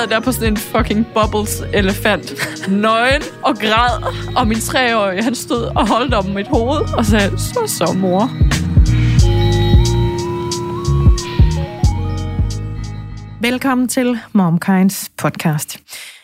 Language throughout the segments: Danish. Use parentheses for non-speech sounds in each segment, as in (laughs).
sad der på sådan en fucking bubbles elefant, nøgen og græd, og min treårige, han stod og holdt om mit hoved og sagde, så så mor. Velkommen til MomKinds podcast.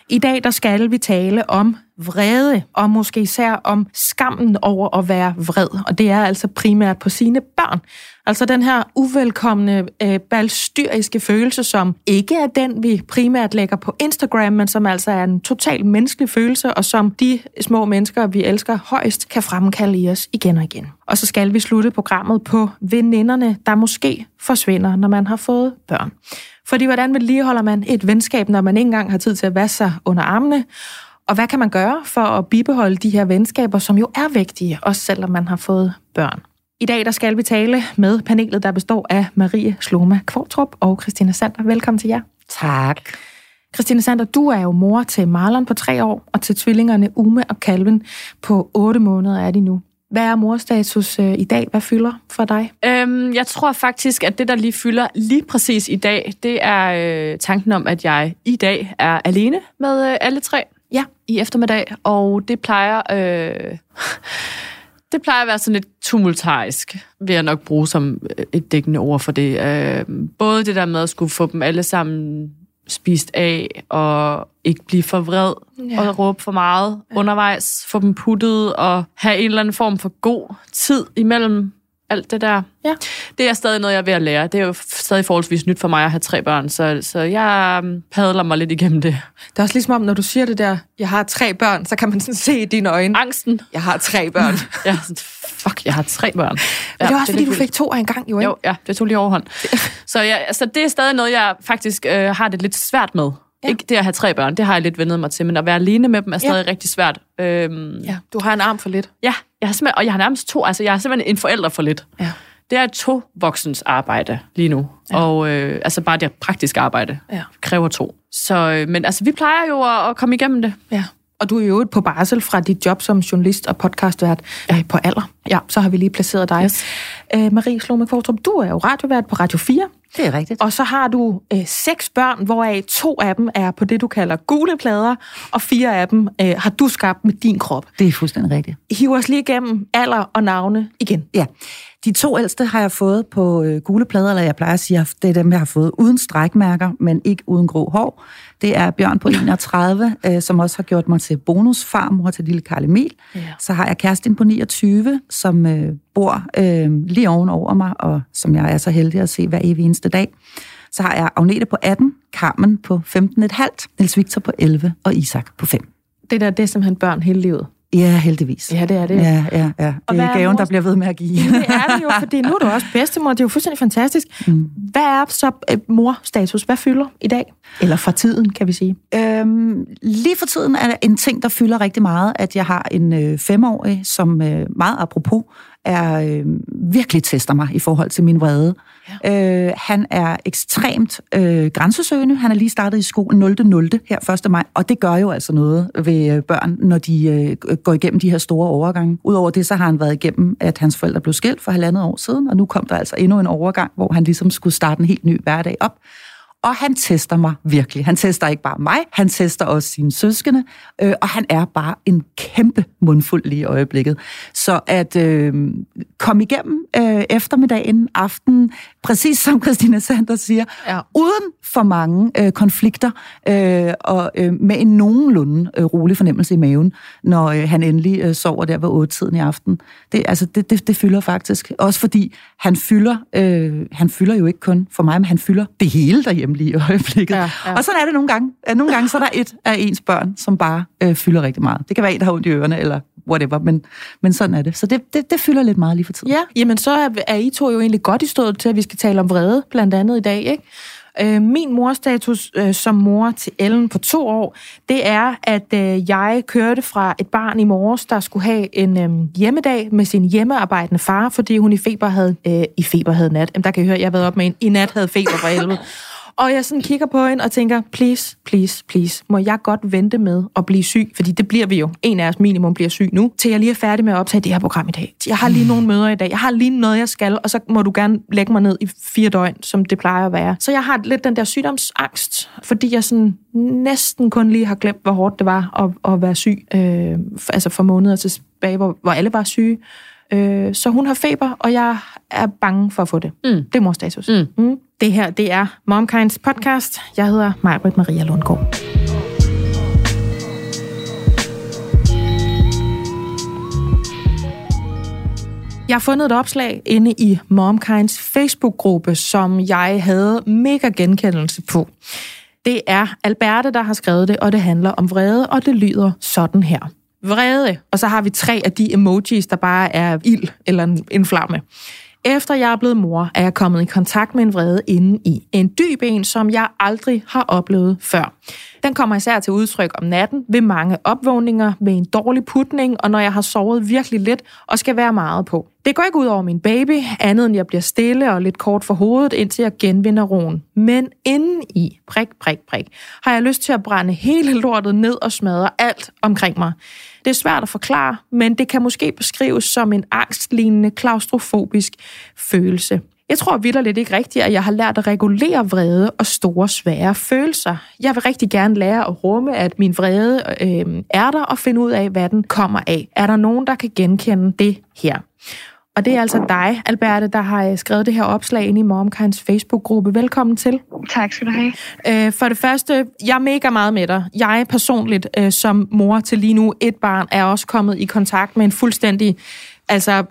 I dag der skal vi tale om vrede, og måske især om skammen over at være vred. Og det er altså primært på sine børn. Altså den her uvelkomne, øh, balstyriske følelse, som ikke er den, vi primært lægger på Instagram, men som altså er en total menneskelig følelse, og som de små mennesker, vi elsker højst, kan fremkalde i os igen og igen. Og så skal vi slutte programmet på veninderne, der måske forsvinder, når man har fået børn. Fordi hvordan vedligeholder man et venskab, når man ikke engang har tid til at vaske sig under armene? Og hvad kan man gøre for at bibeholde de her venskaber, som jo er vigtige, også selvom man har fået børn? I dag der skal vi tale med panelet, der består af Marie Sloma Kvartrup og Christina Sander. Velkommen til jer. Tak. Christina Sander, du er jo mor til Marlon på tre år, og til tvillingerne Ume og Calvin på otte måneder er de nu. Hvad er morstatus øh, i dag? Hvad fylder for dig? Øhm, jeg tror faktisk, at det, der lige fylder lige præcis i dag, det er øh, tanken om, at jeg i dag er alene med øh, alle tre Ja. i eftermiddag, og det plejer... Øh, (laughs) det plejer at være sådan lidt tumultarisk, vil jeg nok bruge som øh, et dækkende ord for det. Øh, både det der med at skulle få dem alle sammen spist af, og ikke blive for vred Ja. og råbe for meget ja. undervejs, få dem puttet og have en eller anden form for god tid imellem alt det der. Ja. Det er stadig noget, jeg er ved at lære. Det er jo stadig forholdsvis nyt for mig at have tre børn, så, så jeg øhm, padler mig lidt igennem det. Det er også ligesom om, når du siger det der, jeg har tre børn, så kan man sådan se i dine øjne, Angsten. jeg har tre børn. (laughs) Ja, fuck, jeg har tre børn. Men det er også, fordi lidt du fik to af en gang, jo, ikke? Jo, ja, det tog lige overhånd. Så, jeg, altså, det er stadig noget, jeg faktisk øh, har det lidt svært med. Ja. Ikke det at have tre børn, det har jeg lidt vendet mig til, men at være alene med dem er stadig Ja. rigtig svært. Øhm, Ja, du har en arm for lidt. ja, jeg har simpelthen, og jeg har nærmest to, altså jeg har simpelthen en forælder for lidt. Ja. Det er et to voksens arbejde lige nu. Ja. Og øh, altså bare det praktiske arbejde Ja. kræver to. Så, øh, men altså, vi plejer jo at, at komme igennem det. Ja. Og du er jo på barsel fra dit job som journalist og podcastvært ja. på alder. Ja, så har vi lige placeret dig. Yes. Øh, Marie Slome Kvartrup, du er jo radiovært på Radio 4, Det er rigtigt. og så har du øh, seks børn, hvoraf to af dem er på det, du kalder gule plader, og fire af dem øh, har du skabt med din krop. Det er fuldstændig rigtigt. Hiv os lige igennem alder og navne igen. Ja. De to ældste har jeg fået på øh, gule plader, eller jeg plejer at sige, at det er dem, jeg har fået uden strækmærker, men ikke uden grå hår. Det er Bjørn på 31, øh, som også har gjort mig til bonusfarmor til lille Karl Emil. Ja. Så har jeg Kerstin på 29, som øh, bor øh, lige ovenover mig, og som jeg er så heldig at se hver evig eneste dag. Så har jeg Agnete på 18, Carmen på 15,5, Niels Victor på 11 og Isak på 5. Det der, det er simpelthen børn hele livet. Ja, heldigvis. Ja, det er det. Ja, ja, ja. Og Det er er gaven, der mors- bliver ved med at give. Det er det jo, fordi nu er du også bedstemor. Det er jo fuldstændig fantastisk. Mm. Hvad er så øh, morstatus? Hvad fylder i dag? Eller fra tiden, kan vi sige. Øhm, lige for tiden er der en ting, der fylder rigtig meget, at jeg har en øh, femårig, som øh, meget apropos er øh, virkelig tester mig i forhold til min vrede. Ja. Øh, han er ekstremt øh, grænsesøgende. Han er lige startet i skole 0. 0. her 1. maj, og det gør jo altså noget ved øh, børn, når de øh, går igennem de her store overgange. Udover det, så har han været igennem, at hans forældre blev skilt for halvandet år siden, og nu kom der altså endnu en overgang, hvor han ligesom skulle starte en helt ny hverdag op. Og han tester mig virkelig. Han tester ikke bare mig, han tester også sine søskende, øh, og han er bare en kæmpe mundfuld lige i øjeblikket. Så at øh, komme igennem øh, eftermiddagen, aften, præcis som Christina Sander siger, Ja. uden for mange øh, konflikter, øh, og øh, med en nogenlunde øh, rolig fornemmelse i maven, når øh, han endelig øh, sover der ved 8-tiden i aften. Det, altså, det, det, det fylder faktisk. Også fordi han fylder, øh, han fylder jo ikke kun for mig, men han fylder det hele derhjemme lige i øjeblikket. Ja, ja. Og sådan er det nogle gange. Nogle gange så er der et af ens børn, som bare øh, fylder rigtig meget. Det kan være en, der har ondt i ørerne, eller whatever, men, men sådan er det. Så det, det, det fylder lidt meget lige for tiden. Ja, jamen så er, er I to jo egentlig godt i stået til, at vi skal tale om vrede, blandt andet i dag, ikke? Øh, min morstatus øh, som mor til Ellen på to år, det er, at øh, jeg kørte fra et barn i morges, der skulle have en øh, hjemmedag med sin hjemmearbejdende far, fordi hun i feber havde, øh, i feber havde nat. Jamen, der kan I høre, jeg har været op med en, i nat havde feber for 11. Og jeg sådan kigger på hende og tænker, please, please, please, må jeg godt vente med at blive syg? Fordi det bliver vi jo. En af os minimum bliver syg nu, til jeg lige er færdig med at optage det her program i dag. Jeg har lige nogle møder i dag. Jeg har lige noget, jeg skal, og så må du gerne lægge mig ned i fire døgn, som det plejer at være. Så jeg har lidt den der sygdomsangst, fordi jeg sådan næsten kun lige har glemt, hvor hårdt det var at, at være syg. Øh, altså for måneder tilbage, hvor, hvor alle var syge. Øh, så hun har feber, og jeg er bange for at få det. Mm. Det er morstatus. Mm. Mm. Det her, det er MomKinds podcast. Jeg hedder Majbrit Maria Lundgaard. Jeg har fundet et opslag inde i MomKinds Facebook-gruppe, som jeg havde mega genkendelse på. Det er Alberte, der har skrevet det, og det handler om vrede, og det lyder sådan her. Vrede, og så har vi tre af de emojis, der bare er ild eller en flamme. Efter jeg er blevet mor, er jeg kommet i kontakt med en vrede inde i. En dyb en, som jeg aldrig har oplevet før. Den kommer især til udtryk om natten ved mange opvågninger med en dårlig putning, og når jeg har sovet virkelig lidt og skal være meget på. Det går ikke ud over min baby, andet end jeg bliver stille og lidt kort for hovedet, indtil jeg genvinder roen. Men inden i, prik, prik, prik, har jeg lyst til at brænde hele lortet ned og smadre alt omkring mig. Det er svært at forklare, men det kan måske beskrives som en angstlignende klaustrofobisk følelse. Jeg tror vidderligt ikke rigtigt, at jeg har lært at regulere vrede og store, svære følelser. Jeg vil rigtig gerne lære at rumme, at min vrede øh, er der, og finde ud af, hvad den kommer af. Er der nogen, der kan genkende det her? Og det er altså dig, Alberte, der har øh, skrevet det her opslag ind i MomKinds Facebook-gruppe. Velkommen til. Tak skal du have. Øh, for det første, jeg er mega meget med dig. Jeg personligt, øh, som mor til lige nu et barn, er også kommet i kontakt med en fuldstændig altså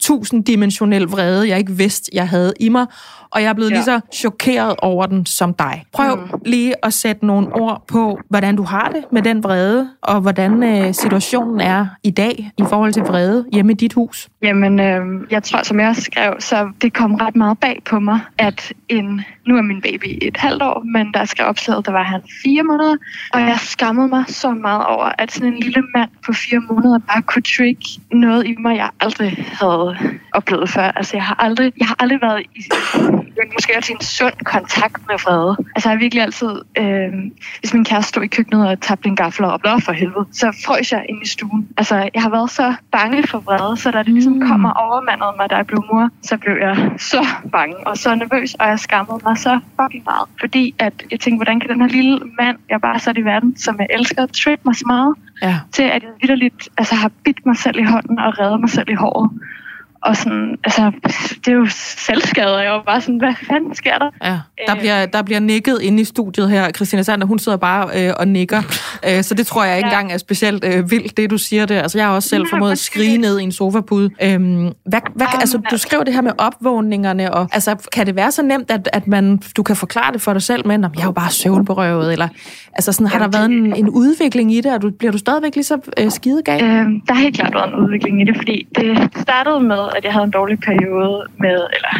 tusinddimensionel vrede, jeg ikke vidste, jeg havde i mig og jeg er blevet ja. lige så chokeret over den som dig. Prøv mm. lige at sætte nogle ord på, hvordan du har det med den vrede, og hvordan øh, situationen er i dag i forhold til vrede hjemme i dit hus. Jamen, øh, jeg tror, som jeg også skrev, så det kom ret meget bag på mig, at en, nu er min baby et halvt år, men jeg skrev opslaget, der var han fire måneder, og jeg skammede mig så meget over, at sådan en lille mand på fire måneder bare kunne trick noget i mig, jeg aldrig havde oplevet før. Altså, jeg har aldrig, jeg har aldrig været i men måske også en sund kontakt med vrede. Altså jeg har virkelig altid, øh, hvis min kæreste stod i køkkenet og tabte en gaffel op, for helvede, så frøs jeg ind i stuen. Altså jeg har været så bange for vrede, så da det ligesom mm. kommer overmandet mig, da jeg blev mor, så blev jeg så bange og så nervøs, og jeg skammede mig så fucking meget. Fordi at jeg tænkte, hvordan kan den her lille mand, jeg bare sat i verden, som jeg elsker, trick mig så meget, ja. til at jeg vidderligt altså, har bidt mig selv i hånden og reddet mig selv i håret. Og sådan, altså, det er jo selvskade, jeg var bare sådan, hvad fanden sker der? Ja, der, øh, bliver, der bliver nikket inde i studiet her. Christina Sander, hun sidder bare øh, og nikker. øh, så det tror jeg ikke ja. engang er specielt øh, vildt, det du siger der. Altså, jeg har også selv formået at skrige ned i en sofapude. Øhm, hvad, hvad, altså, du skriver det her med opvågningerne, og altså, kan det være så nemt, at, at man, du kan forklare det for dig selv, men jeg er jo bare søvnberøvet, eller altså, sådan, har der været en, en udvikling i det, og du, bliver du stadigvæk lige så øh, skidegal? Øhm, der har helt klart været en udvikling i det, fordi det startede med, at jeg havde en dårlig periode med, eller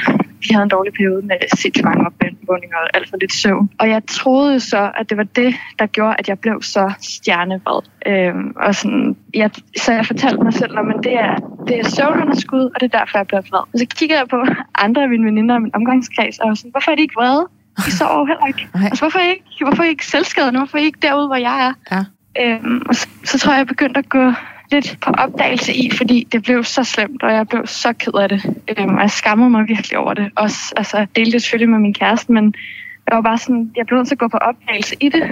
vi havde en dårlig periode med sindssygt mange opvågninger og alt for lidt søvn. Og jeg troede så, at det var det, der gjorde, at jeg blev så stjernevred. Øhm, og sådan, jeg, så jeg fortalte mig selv, at det er, det er søvnunderskud, og det er derfor, jeg bliver vred. Og så kigger jeg på (laughs) andre af mine veninder og min omgangskreds, og sådan, hvorfor er de ikke vrede? De sover jo heller ikke. (laughs) Altså, hvorfor er I ikke, hvorfor er I ikke selvskadende? Hvorfor er I ikke derude, hvor jeg er? Ja. Øhm, og så, så tror jeg, jeg begyndte at gå lidt på opdagelse i, fordi det blev så slemt, og jeg blev så ked af det. Øhm, og jeg skammede mig virkelig over det. Også, altså, delte det selvfølgelig med min kæreste, men jeg var bare sådan, jeg blev nødt til at gå på opdagelse i det,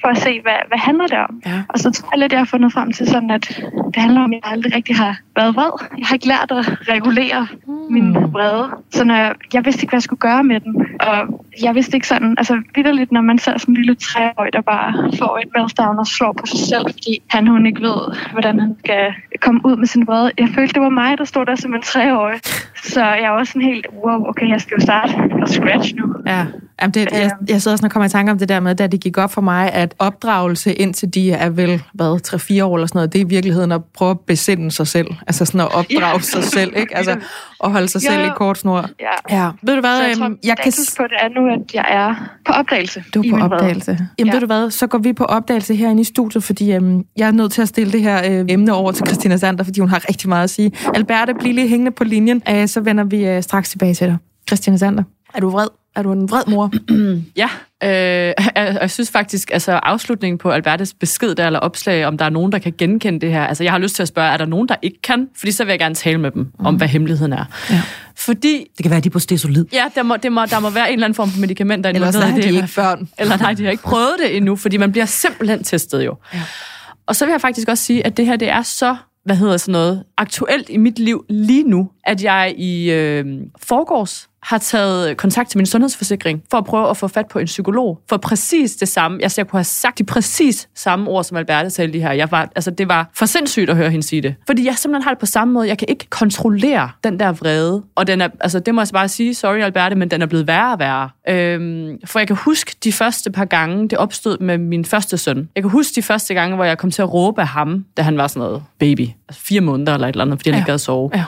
for at se, hvad, hvad handler det om. Ja. Og så tror jeg lidt, jeg har fundet frem til sådan, at det handler om, at jeg aldrig rigtig har været vred. Jeg har ikke lært at regulere mm. min vrede. Så når jeg, jeg vidste ikke, hvad jeg skulle gøre med den. Og jeg vidste ikke sådan, altså vidderligt, når man ser sådan en lille træøj, der bare får et meltdown og slår på sig selv, fordi han hun ikke ved, hvordan han skal komme ud med sin vrede. Jeg følte, det var mig, der stod der som en treårig. Så jeg var sådan helt, wow, okay, jeg skal jo starte fra scratch nu. Ja, Jamen det, jeg, jeg sidder sådan og kommer i tanke om det der med, da det gik op for mig, at opdragelse indtil de er vel, hvad, 3-4 år eller sådan noget, det er i virkeligheden at prøve at besinde sig selv. Altså sådan at opdrage ja. sig selv, ikke? Altså (laughs) at holde sig jo, selv i kort snor. Ja. ja. Ved du hvad? Så jeg, tror, jeg kan... på det er nu, at jeg er på opdagelse. Du er på opdagelse. Jamen ja. ved du hvad, så går vi på opdagelse herinde i studiet, fordi øhm, jeg er nødt til at stille det her øh, emne over til Christina Sander, fordi hun har rigtig meget at sige. Alberte, bliv lige hængende på linjen, øh, så vender vi øh, straks tilbage til dig. Christina Sander, er du vred? Er du en vred mor? (clears throat) Ja, øh, (laughs) jeg, jeg synes faktisk, altså afslutningen på Albertes besked der, eller opslag, om der er nogen, der kan genkende det her. Altså jeg har lyst til at spørge, er der nogen, der ikke kan? Fordi så vil jeg gerne tale med dem mm. om, hvad hemmeligheden er. Ja. Fordi, Det kan være, at de er på stesolid. ja, der må, det må, der må være en eller anden form for medicament, der er Ellers er i de det. ikke børn. Eller nej, de har ikke prøvet det endnu, fordi man bliver simpelthen testet jo. Ja. Og så vil jeg faktisk også sige, at det her det er så, hvad hedder sådan noget, aktuelt i mit liv lige nu, at jeg i øh, forgårs har taget kontakt til min sundhedsforsikring for at prøve at få fat på en psykolog. For præcis det samme. Altså, jeg kunne have sagt de præcis samme ord, som Alberte talte lige her. Jeg var, altså, det var for sindssygt at høre hende sige det. Fordi jeg simpelthen har det på samme måde. Jeg kan ikke kontrollere den der vrede. Og den er, altså, det må jeg bare sige, sorry Alberte, men den er blevet værre og værre. Øhm, for jeg kan huske de første par gange, det opstod med min første søn. Jeg kan huske de første gange, hvor jeg kom til at råbe af ham, da han var sådan noget baby. Altså fire måneder eller et eller andet, fordi han Ja. ikke gad sove. Ja.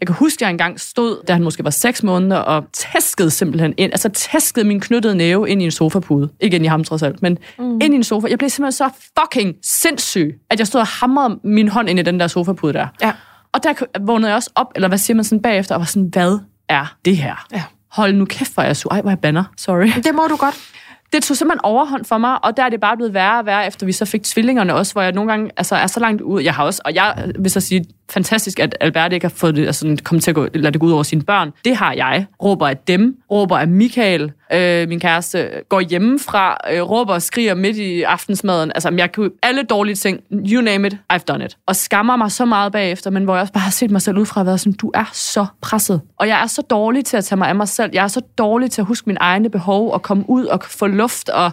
Jeg kan huske, at jeg engang stod, da han måske var 6 måneder, og tæskede simpelthen ind, altså tæskede min knyttede næve ind i en sofapude. Ikke ind i ham trods alt, men mm. ind i en sofa. Jeg blev simpelthen så fucking sindssyg, at jeg stod og hamrede min hånd ind i den der sofapude der. Ja. Og der vågnede jeg også op, eller hvad siger man sådan bagefter, og var sådan, hvad er det her? Ja. Hold nu kæft, hvor jeg sur. Ej, hvor jeg banner. Sorry Det må du godt. (laughs) det tog simpelthen overhånd for mig, og der er det bare blevet værre og værre, efter vi så fik tvillingerne også, hvor jeg nogle gange altså, er så langt ud. Jeg har også, og jeg vil så sige, fantastisk, at Albert ikke har fået det, altså, kommet til at gå, lade det gå ud over sine børn. Det har jeg. Råber af dem, råber af Michael, øh, min kæreste, går hjemmefra, øh, råber og skriger midt i aftensmaden. Altså, jeg kan alle dårlige ting, you name it, I've done it. Og skammer mig så meget bagefter, men hvor jeg også bare har set mig selv ud fra at være sådan, du er så presset. Og jeg er så dårlig til at tage mig af mig selv. Jeg er så dårlig til at huske mine egne behov og komme ud og få luft og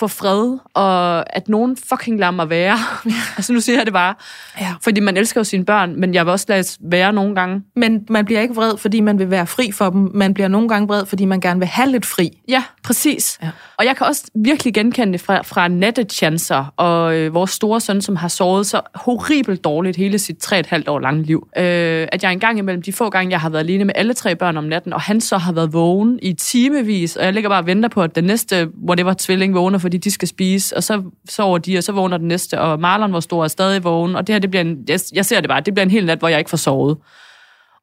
få fred, og at nogen fucking lader mig være. (laughs) altså nu siger jeg det bare. Ja. Fordi man elsker jo sine børn, men jeg vil også lade være nogle gange. Men man bliver ikke vred, fordi man vil være fri for dem. Man bliver nogle gange vred, fordi man gerne vil have lidt fri. Ja, præcis. Ja. Og jeg kan også virkelig genkende det fra, fra nattetjanser og øh, vores store søn, som har sovet så horribelt dårligt hele sit tre et halvt år lange liv. Øh, at jeg engang imellem de få gange, jeg har været alene med alle tre børn om natten, og han så har været vågen i timevis, og jeg ligger bare og venter på, at den næste, whatever tvilling vågner, fordi de skal spise, og så sover de, og så vågner den næste, og Marlon, hvor stor er stadig vågen, og det her, det bliver en, jeg, jeg ser det bare, det bliver en hel nat, hvor jeg ikke får sovet.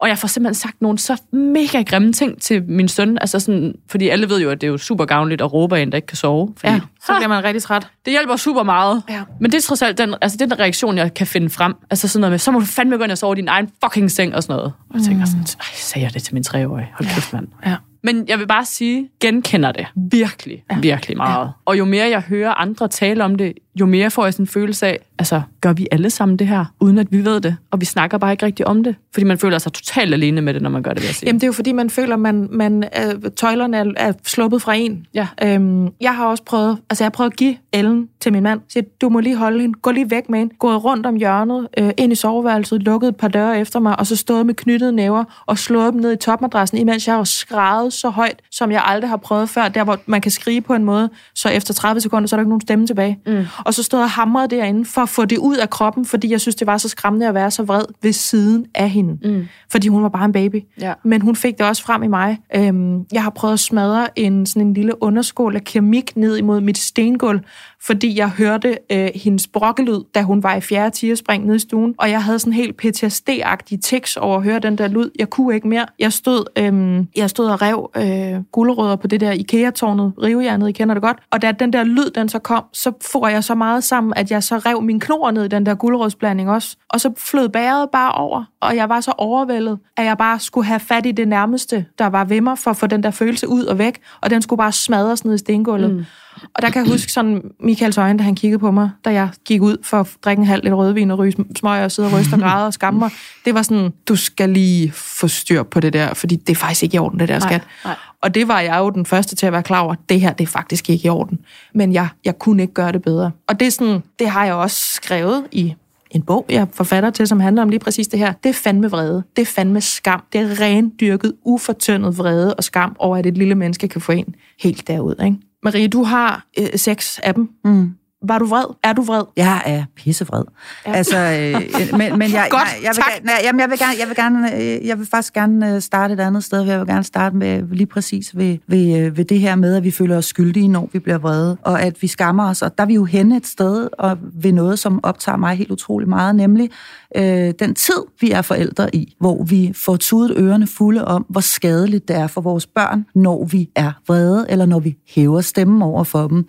Og jeg får simpelthen sagt nogle så mega grimme ting til min søn, altså sådan, fordi alle ved jo, at det er jo super gavnligt at råbe af en, der ikke kan sove. Fordi, Ja, så bliver man rigtig træt. det hjælper super meget. Ja. Men det er trods alt den, altså den reaktion, jeg kan finde frem. Altså sådan noget med, så må du fandme gå ind og sove i din egen fucking seng og sådan noget. Og jeg tænker sådan, ej, sagde jeg det til min treårige? Hold kæft, mand. Ja. Men jeg vil bare sige, genkender det virkelig, ja. virkelig meget. Ja. Og jo mere jeg hører andre tale om det, jo mere får jeg sådan en følelse af, altså, gør vi alle sammen det her, uden at vi ved det? Og vi snakker bare ikke rigtig om det. Fordi man føler sig totalt alene med det, når man gør det, vil jeg sige. Jamen, det er jo fordi, man føler, man, man øh, tøjlerne er, er sluppet fra en. Ja. Øhm, jeg har også prøvet, altså jeg har prøvet at give Ellen til min mand. Siger, du må lige holde hende. Gå lige væk med hende. Gået rundt om hjørnet, øh, ind i soveværelset, lukket et par døre efter mig, og så stået med knyttede næver og slået dem ned i topmadrassen, imens jeg har skrevet så højt, som jeg aldrig har prøvet før. Der, hvor man kan skrige på en måde, så efter 30 sekunder, så er der ikke nogen stemme tilbage. Mm. Og så stod jeg og hamrede derinde for at få det ud af kroppen, fordi jeg synes, det var så skræmmende at være så vred ved siden af hende. Mm. Fordi hun var bare en baby. Ja. Men hun fik det også frem i mig. Øhm, jeg har prøvet at smadre en, sådan en lille underskål af keramik ned imod mit stengulv, fordi jeg hørte øh, hendes brokkelyd, da hun var i fjerde tierspring nede i stuen. Og jeg havde sådan helt PTSD-agtig tekst over at høre den der lyd. Jeg kunne ikke mere. Jeg stod, øh, jeg stod og rev øh, gulerødder på det der IKEA-tårnet, rivejernet, I kender det godt. Og da den der lyd, den så kom, så får jeg så meget sammen, at jeg så rev min knor ned i den der gulerødsblanding også. Og så flød bæret bare over, og jeg var så overvældet, at jeg bare skulle have fat i det nærmeste, der var ved mig, for at få den der følelse ud og væk. Og den skulle bare smadres ned i stengulvet. Mm. Og der kan jeg huske sådan Michaels øjne, da han kiggede på mig, da jeg gik ud for at drikke en halv lidt rødvin og ryge smøg og sidde og ryste og græde og skamme mig. Det var sådan, du skal lige få styr på det der, fordi det er faktisk ikke i orden, det der skat. nej. Og det var jeg jo den første til at være klar over, det her, det er faktisk ikke i orden. Men jeg, jeg kunne ikke gøre det bedre. Og det, er sådan, det har jeg også skrevet i en bog, jeg forfatter til, som handler om lige præcis det her. Det er fandme vrede. Det er fandme skam. Det er rendyrket, ufortyndet vrede og skam over, at et lille menneske kan få en helt derud. Ikke? Marie, du har øh, seks af dem. Mm. Var du vred? Er du vred? Jeg er pissevred. Ja. Altså, øh, men, men jeg, (laughs) Godt, jeg, jeg, vil, tak. gerne- nej, jamen, jeg vil gerne, jeg vil gerne, øh, jeg vil faktisk gerne øh, starte et andet sted. Jeg vil gerne starte med lige præcis ved, ved, øh, ved det her med, at vi føler os skyldige, når vi bliver vrede, og at vi skammer os. Og der er vi jo henne et sted og ved noget, som optager mig helt utrolig meget, nemlig øh, den tid, vi er forældre i, hvor vi får tudet ørerne fulde om, hvor skadeligt det er for vores børn, når vi er vrede, eller når vi hæver stemmen over for dem.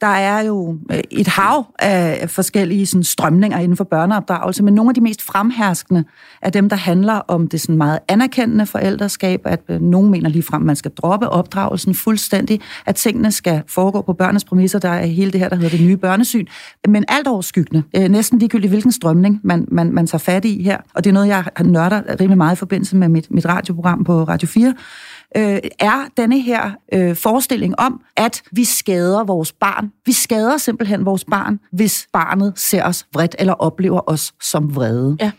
Der er jo øh, et hav af forskellige sådan, strømninger inden for børneopdragelse, men nogle af de mest fremherskende er dem, der handler om det sådan meget anerkendende forældreskab, at øh, nogen mener ligefrem, at man skal droppe opdragelsen fuldstændig, at tingene skal foregå på børnenes præmisser, der er hele det her, der hedder det nye børnesyn, men alt overskyggende, øh, næsten ligegyldigt hvilken strømning man, man, man tager fat i her, og det er noget, jeg nørder rimelig meget i forbindelse med mit, mit radioprogram på Radio 4, øh, er denne her øh, forestilling om, at vi skader vores barn. Vi skader simpelthen vores barn, hvis barnet ser os vredt eller oplever os som vrede. Ja.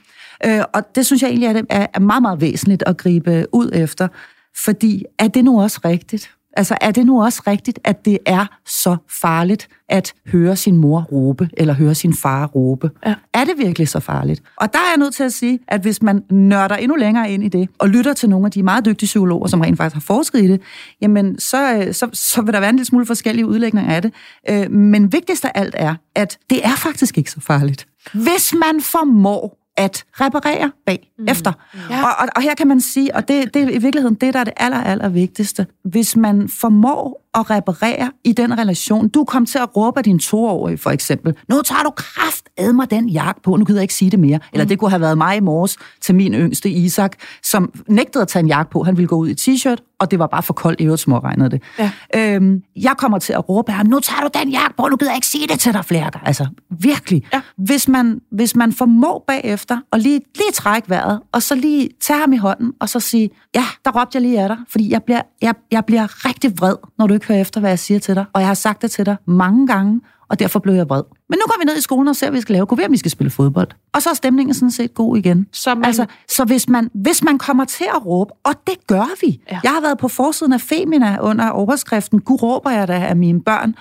Øh, og det synes jeg egentlig er, er, meget, meget væsentligt at gribe ud efter. Fordi er det nu også rigtigt? Altså, er det nu også rigtigt, at det er så farligt at høre sin mor råbe, eller høre sin far råbe? Ja. Er det virkelig så farligt? Og der er jeg nødt til at sige, at hvis man nørder endnu længere ind i det, og lytter til nogle af de meget dygtige psykologer, som rent faktisk har forsket i det, jamen, så, øh, så, så vil der være en lille smule forskellige udlægninger af det. Øh, Men vigtigst af alt er, at det er faktisk ikke så farligt. Hvis man formår at reparere bagefter. Mm. Ja. Og, og, og her kan man sige, og det, det er i virkeligheden det, der er det aller, aller vigtigste. Hvis man formår at reparere i den relation, du kom til at råbe af din toårige for eksempel, nu tager du kraft ad mig den jakke på, nu gider jeg ikke sige det mere. Eller det kunne have været mig i morges til min yngste Isak, som nægtede at tage en jakke på. Han ville gå ud i t-shirt, og det var bare for koldt, i øvrigt småregnede det. Ja. Øhm, jeg kommer til at råbe af ham, nu tager du den jakke på, nu gider jeg ikke sige det til dig flere gange. Altså, virkelig. Ja. Hvis, man, hvis man formår bagefter at lige, lige trække vejret, og så lige tage ham i hånden, og så sige, ja, der råbte jeg lige af dig, fordi jeg bliver, jeg, jeg bliver rigtig vred, når du ikke hører efter, hvad jeg siger til dig. Og jeg har sagt det til dig mange gange, og derfor blev jeg vred. Men nu går vi ned i skolen og ser, hvad vi skal lave. Gå ved, om vi skal spille fodbold. Og så er stemningen sådan set god igen. Så man- altså, så hvis man, hvis man kommer til at råbe, og det gør vi. Ja. Jeg har været på forsiden af Femina under overskriften, Gud råber jeg da af mine børn.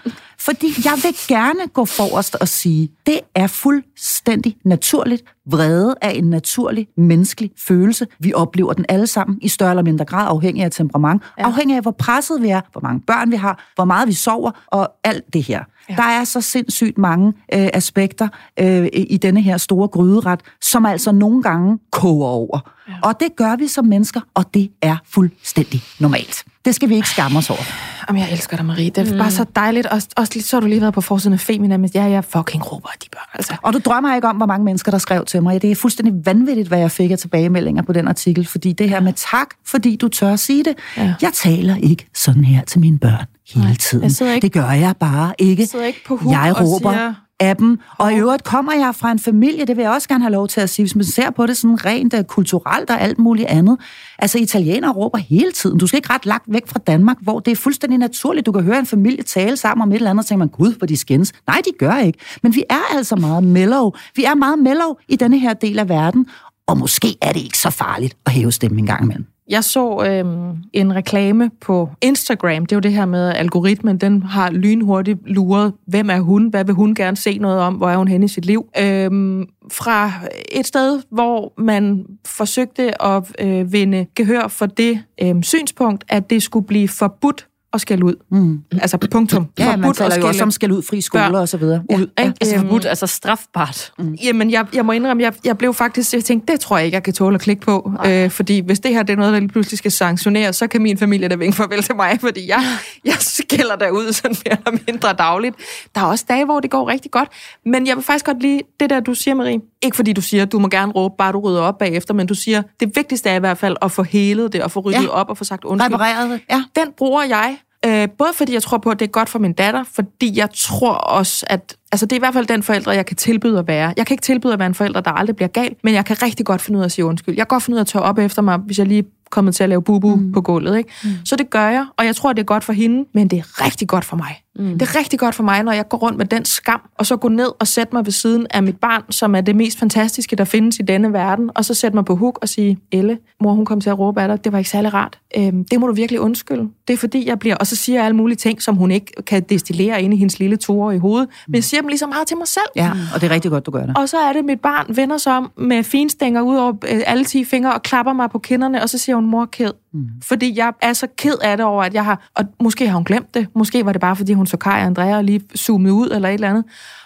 Fordi jeg vil gerne gå forrest og sige, det er fuldstændig naturligt. Vrede er en naturlig menneskelig følelse. Vi oplever den alle sammen i større eller mindre grad, afhængig af temperament. Ja. Afhængig af, hvor presset vi er, hvor mange børn vi har, hvor meget vi sover, og alt det her. Ja. Der er så sindssygt mange øh, aspekter øh, i denne her store gryderet, som altså nogle gange koger over. Ja. Og det gør vi som mennesker, og det er fuldstændig normalt. Det skal vi ikke skamme os over. Jamen, jeg elsker dig, Marie. Det er mm. bare så dejligt. Også, også så har du lige været på forsiden af Femina, men ja, jeg fucking råber de børn. Altså. Og du drømmer ikke om, hvor mange mennesker, der skrev til mig. Det er fuldstændig vanvittigt, hvad jeg fik af tilbagemeldinger på den artikel. Fordi det her med tak, fordi du tør at sige det. Ja. Jeg taler ikke sådan her til mine børn hele Nej, tiden. jeg sidder ikke- det gør jeg bare ikke. Jeg ikke på jeg råber siger- af dem. Og i øvrigt kommer jeg fra en familie, det vil jeg også gerne have lov til at sige, hvis man ser på det sådan rent uh, kulturelt og alt muligt andet. Altså italienere råber hele tiden. Du skal ikke ret langt væk fra Danmark, hvor det er fuldstændig naturligt. Du kan høre en familie tale sammen om et eller andet, og tænker man, gud, hvor de skændes. Nej, de gør ikke. Men vi er altså meget mellow. Vi er meget mellow i denne her del af verden. Og måske er det ikke så farligt at hæve stemmen en gang imellem. Jeg så øhm, en reklame på Instagram. Det er jo det her med, algoritmen den har lynhurtigt luret, hvem er hun, hvad vil hun gerne se noget om, hvor er hun henne i sit liv. Øhm, fra et sted, hvor man forsøgte at øh, vinde gehør for det øhm, synspunkt, at det skulle blive forbudt at skælde ud. Mm. Altså punktum. Ja, man Forbudt at taler jo også skælde om skal ud fri skoler børn og så videre. ud. Ja. ikke? Altså Øhm, forbudt, altså strafbart. Jamen, jeg, jeg må indrømme, jeg, jeg blev faktisk, jeg tænkte, det tror jeg ikke, jeg kan tåle at klikke på. Øh, fordi hvis det her det er noget, der lige pludselig skal sanktioneres, så kan min familie da vinke farvel til mig, (laughs) fordi jeg, jeg skælder derud sådan mere eller mindre dagligt. Der er også dage, hvor det går rigtig godt. Men jeg vil faktisk godt lide det der, du siger, Marie. Ikke fordi du siger, du må gerne råbe, bare du rydder op bagefter, men du siger, det vigtigste er i hvert fald at få helet det, og få ryddet Ja. op og få sagt undskyld. Repareret det. Ja. Den bruger jeg, øh, både fordi jeg tror på, at det er godt for min datter, fordi jeg tror også, at altså, det er i hvert fald den forælder, jeg kan tilbyde at være. Jeg kan ikke tilbyde at være en forælder, der aldrig bliver gal, men jeg kan rigtig godt finde ud af at sige undskyld. Jeg kan godt finde ud af at tørre op efter mig, hvis jeg lige er kommet til at lave bubu mm. på gulvet. Ikke? Mm. Så det gør jeg, og jeg tror, det er godt for hende, men det er rigtig godt for mig, Mm. Det er rigtig godt for mig, når jeg går rundt med den skam, og så gå ned og sætte mig ved siden af mit barn, som er det mest fantastiske, der findes i denne verden, og så sætte mig på huk og sige, Elle, mor, hun kom til at råbe af dig, det var ikke særlig rart. Øhm, det må du virkelig undskylde. Det er fordi, jeg bliver... Og så siger jeg alle mulige ting, som hun ikke kan destillere ind i hendes lille toer i hovedet, men jeg siger dem lige så meget til mig selv. Ja, og det er rigtig godt, du gør det. Og så er det, mit barn vender sig om med finstænger ud over øh, alle 10 fingre og klapper mig på kinderne, og så siger hun, mor, ked. Mm. Fordi jeg er så ked af det over, at jeg har... Og måske har hun glemt det. Måske var det bare, fordi hun så Kai og Andrea og lige zoomet ud eller et eller andet.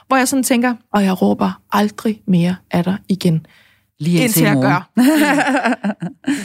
Hvor jeg sådan tænker, og jeg råber aldrig mere af dig igen. Lige Indtil jeg gør.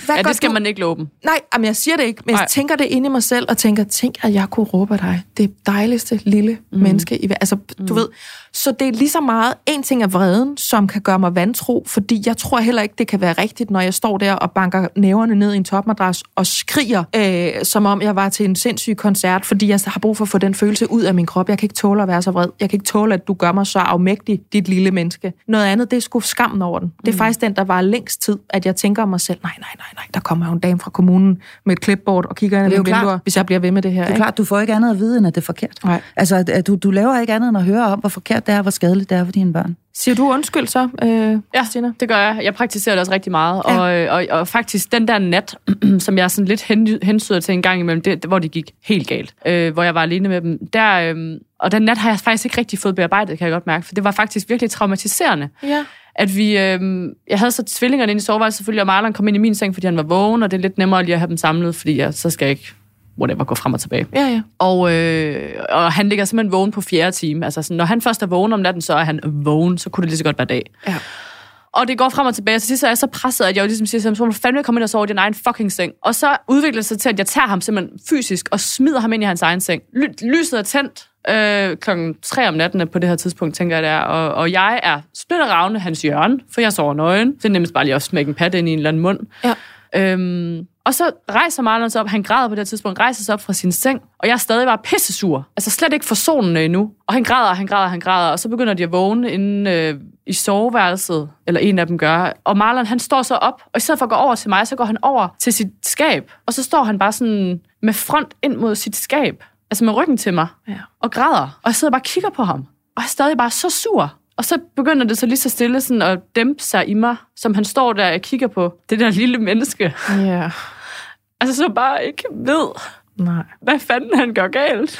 Hvad Ja, det skal du? man ikke love dem. Nej, jamen jeg siger det ikke, men jeg Nej. tænker det inde i mig selv, og tænker, tænk, at jeg kunne råbe dig. Det dejligste lille mm. menneske. I, ver- altså, mm. du ved. Så det er lige så meget, en ting er vreden, som kan gøre mig vantro, fordi jeg tror heller ikke, det kan være rigtigt, når jeg står der og banker næverne ned i en topmadras og skriger, øh, som om jeg var til en sindssyg koncert, fordi jeg har brug for at få den følelse ud af min krop. Jeg kan ikke tåle at være så vred. Jeg kan ikke tåle, at du gør mig så afmægtig, dit lille menneske. Noget andet, det er sgu skammen over den. Det er faktisk den, der var længst tid, at jeg tænker om mig selv, nej, nej, nej, nej, der kommer jo en dame fra kommunen med et clipboard og kigger ind i er vinduer, hvis jeg bliver ved med det her. Det er ikke? klart, du får ikke andet at vide, end at det er forkert. Nej. Altså, at, du, du laver ikke andet end at høre om, hvor forkert det er, hvor skadeligt det er for dine børn. Siger du undskyld så, øh, Ja, Christina? det gør jeg. Jeg praktiserer det også rigtig meget. Ja. Og, og, og faktisk den der nat, (clears throat) som jeg sådan lidt hen, hensyder til en gang imellem, det, hvor det gik helt galt, øh, hvor jeg var alene med dem, der, øh, og den nat har jeg faktisk ikke rigtig fået bearbejdet, kan jeg godt mærke, for det var faktisk virkelig traumatiserende. Ja. At vi, øh, jeg havde så tvillingerne inde i soveværelset selvfølgelig, og Marlon kom ind i min seng, fordi han var vågen, og det er lidt nemmere lige at have dem samlet, fordi jeg, så skal jeg ikke whatever, gå frem og tilbage. Ja, ja. Og, øh, og han ligger simpelthen vågen på fjerde time. Altså, sådan, når han først er vågen om natten, så er han vågen, så kunne det lige så godt være dag. Ja. Og det går frem og tilbage, så sidst er jeg så presset, at jeg jo ligesom siger, så må du fandme komme ind og sove i din egen fucking seng. Og så udvikler det sig til, at jeg tager ham simpelthen fysisk og smider ham ind i hans egen seng. Ly- lyset er tændt øh, klokken 3 om natten på det her tidspunkt, tænker jeg det er. Og, og jeg er splitteravne hans hjørne, for jeg sover nøgen. Så det er nemmest bare lige at smække en pat ind i en eller anden mund. Ja. Øhm, og så rejser Marlon sig op, han græder på det tidspunkt, rejser sig op fra sin seng, og jeg er stadig bare pissesur. Altså slet ikke for solen endnu. Og han græder, han græder, han græder, og så begynder de at vågne inde øh, i soveværelset, eller en af dem gør. Og Marlon, han står så op, og i stedet for at gå over til mig, så går han over til sit skab, og så står han bare sådan med front ind mod sit skab, altså med ryggen til mig, Ja. og græder. Og jeg sidder bare og kigger på ham, og jeg er stadig bare så sur. Og så begynder det så lige så stille sådan at dæmpe sig i mig, som han står der og kigger på det der lille menneske. Ja. Altså så bare ikke ved, Nej. hvad fanden han gør galt.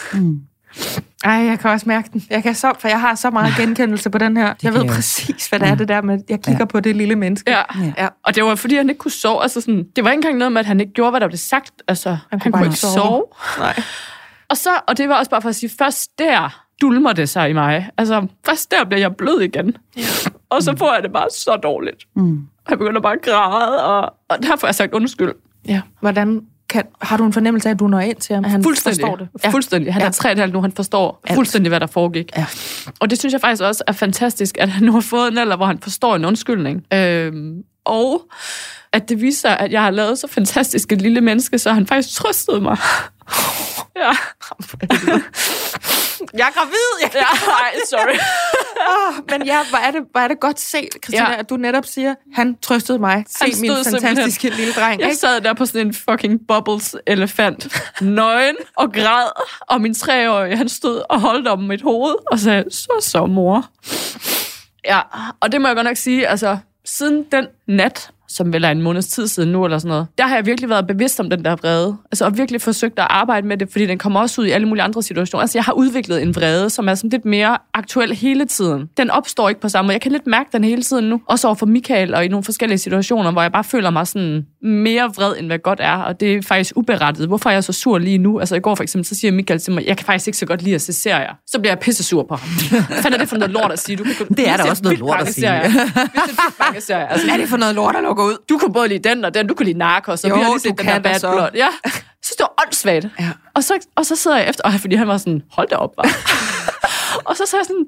Ej, jeg kan også mærke den. Jeg kan så, for jeg har så meget genkendelse på den her. Jeg kan ved jeg præcis, hvad det er det der med, jeg kigger Ja. på det lille menneske. Ja. Ja. ja. Og det var fordi, han ikke kunne sove. Altså sådan, det var ikke engang noget med, at han ikke gjorde, hvad der blev sagt. Altså, han, kunne han bare kunne ikke sove. sove. Nej. Og, så, og det var også bare for at sige, først der dulmer det sig i mig. Altså, først der bliver jeg blød igen. Ja. Og så får jeg det bare så dårligt. Mm. Jeg begynder bare at græde, og, og derfor har jeg sagt undskyld. Ja. Hvordan kan, har du en fornemmelse af, at du når ind til ham? Han fuldstændig. forstår det. Ja. Fuldstændig. Han Ja. er tre og et halvt nu, han forstår Alt. fuldstændig, hvad der foregik. Ja. Og det synes jeg faktisk også er fantastisk, at han nu har fået en alder, hvor han forstår en undskyldning. Øhm, og at det viser, at jeg har lavet så fantastisk et lille menneske, så han faktisk trøstede mig. Ja. (laughs) Jeg er gravid! Jeg ja, nej, sorry. oh, (laughs) men ja, hvor er, det, hvor er det godt set, Christina, Ja. at du netop siger, han trøstede mig. Se Han min fantastiske simpelthen- lille dreng. Jeg Ikke? sad der på sådan en fucking bubbles elefant, nøgen og græd, og min treårige, han stod og holdt om mit hoved og sagde, så så mor. Ja, og det må jeg godt nok sige, altså siden den nat, som vel er en måneds tid siden nu eller sådan noget, der har jeg virkelig været bevidst om den der vrede. Altså og virkelig forsøgt at arbejde med det, fordi den kommer også ud i alle mulige andre situationer. Altså jeg har udviklet en vrede, som er sådan lidt mere aktuel hele tiden. Den opstår ikke på samme måde. Jeg kan lidt mærke den hele tiden nu. Også over for Michael og i nogle forskellige situationer, hvor jeg bare føler mig sådan mere vred, end hvad godt er. Og det er faktisk uberettiget. Hvorfor er jeg så sur lige nu? Altså i går for eksempel, så siger Michael til mig, jeg kan faktisk ikke så godt lide at se serier. Så bliver jeg pisse sur på ham. Hvad er det for noget lort at sige? Du kan, Det er da også noget lort at sige. serier. Vi ser vildt mange serier. Altså, er det for noget lort, der lukker ud? du kunne både lide den og den, du kunne lide Narcos, og Jo, vi har lige set den Bad så. Blood. Ja, så det var åndssvagt. Ja. Og, så, og så sidder jeg efter, og fordi han var sådan, hold da op, var. (laughs) og så sagde jeg sådan,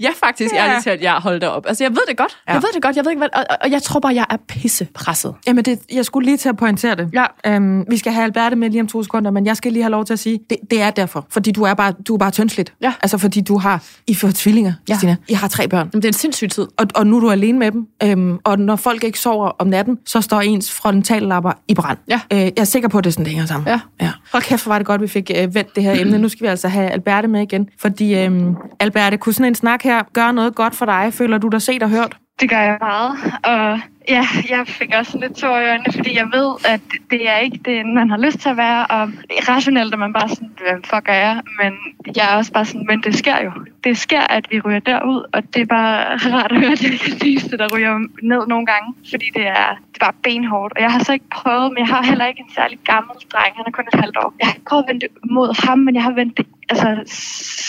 Ja, faktisk, Ja. ærligt talt, jeg holdt op. Altså, jeg ved det godt. Ja. Jeg ved det godt. Jeg ved ikke, hvad... Og, og- jeg tror bare, jeg er pissepresset. Jamen, det, jeg skulle lige til at pointere det. Ja. Øhm, vi skal have Alberte med lige om to sekunder, men jeg skal lige have lov til at sige, det, det er derfor. Fordi du er bare, du er bare tyndsligt. Ja. Altså, fordi du har, I får tvillinger, Ja. Christina. I har tre børn. Jamen, det er en sindssyg tid. Og, og nu er du alene med dem. Øhm, og når folk ikke sover om natten, så står ens frontallapper i brand. Ja. Øh, jeg er sikker på, at det sådan, det hænger sammen. Ja. ja. Hold kæft, hvor var det godt, vi fik øh, vendt det her emne. Nu skal vi altså have Alberte med igen. Fordi, øhm, Alberte, kunne sådan en snak her gøre noget godt for dig? Føler du dig set og hørt? Det gør jeg meget, og ja, jeg fik også lidt tår i øjnene, fordi jeg ved, at det er ikke det, man har lyst til at være, og rationelt er man bare sådan, hvem fuck er jeg? Men jeg er også bare sådan, men det sker jo. Det sker, at vi ryger derud, og det er bare rart at høre, at det er det eneste, der ryger ned nogle gange, fordi det er, det er bare benhårdt. Og jeg har så ikke prøvet, men jeg har heller ikke en særlig gammel dreng, han er kun et halvt år. Jeg har prøvet at vente mod ham, men jeg har vendt det altså,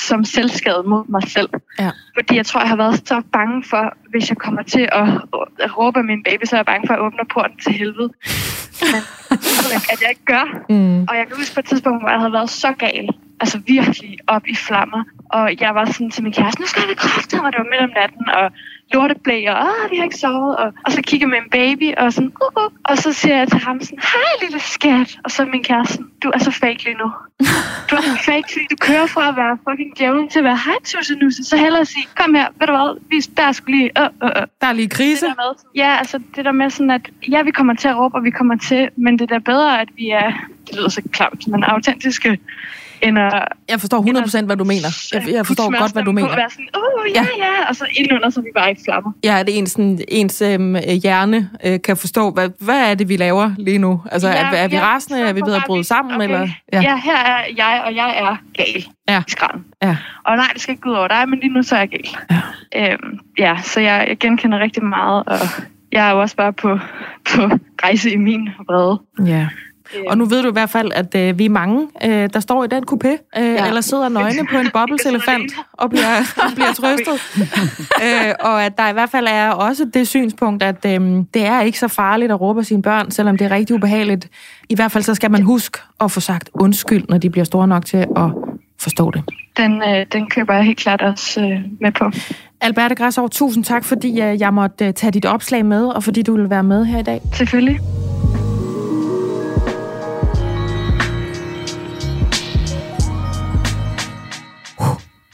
som selvskade mod mig selv. Ja. Fordi jeg tror, jeg har været så bange for, hvis jeg kommer til at, at råbe af min baby, så er jeg bange for at åbne porten til helvede. (laughs) Men at jeg ikke gør. Mm. Og jeg kan huske på et tidspunkt, hvor jeg havde været så gal. Altså virkelig op i flammer. Og jeg var sådan til min kæreste, nu skal vi kræfte, og det var midt om natten, og lorteblæ, og Åh, vi har ikke sovet. Og, og så kigger med en baby, og sådan, uh, uh, og så siger jeg til ham sådan, hej lille skat. Og så min kæreste, du er så fake lige nu. (laughs) Du er så fake, fordi du kører fra at være fucking djævlen til at være hej tusse Så hellere sige, kom her, ved du hvad, vi, der er sgu lige, øh, øh, øh. Der er lige Det krise. der med, ja, altså det der med sådan, at ja, vi kommer til at råbe, og vi kommer til, men det er da bedre, at vi er, det lyder så klamt, men autentiske, end at Jeg forstår 100% hvad du mener. Jeg, jeg forstår godt, hvad du på mener. og Være sådan, uh, ja, ja, ja, og så indenunder, så er vi bare i flammer. Ja, at ens, sådan, ens øhm, hjerne øh, kan forstå, hvad, hvad er det, vi laver lige nu? Altså, ja, er, er vi ja, rasende? Er vi ved at bryde sammen? okay, Eller? Ja. ja, her er jeg, og jeg er gal Ja. i skralden. Ja. Og nej, det skal ikke gå ud over dig, men lige nu så er jeg gal. Ja, øhm, ja så jeg, jeg genkender rigtig meget, og jeg er jo også bare på, på rejse i min vrede. ja. Og nu ved du i hvert fald, at øh, vi er mange, øh, der står i den coupé, øh, ja. eller sidder nøgne på en (laughs) bobleselefant og bliver, (laughs) og bliver trøstet. øh, og at der i hvert fald er også det synspunkt, at øh, det er ikke så farligt at råbe af sine børn, selvom det er rigtig ubehageligt. I hvert fald så skal man huske at få sagt undskyld, når de bliver store nok til at forstå det. Den, øh, den køber jeg helt klart også øh, med på. Alberte Græsov, tusind tak, fordi øh, jeg måtte øh, tage dit opslag med, og fordi du ville være med her i dag. Selvfølgelig.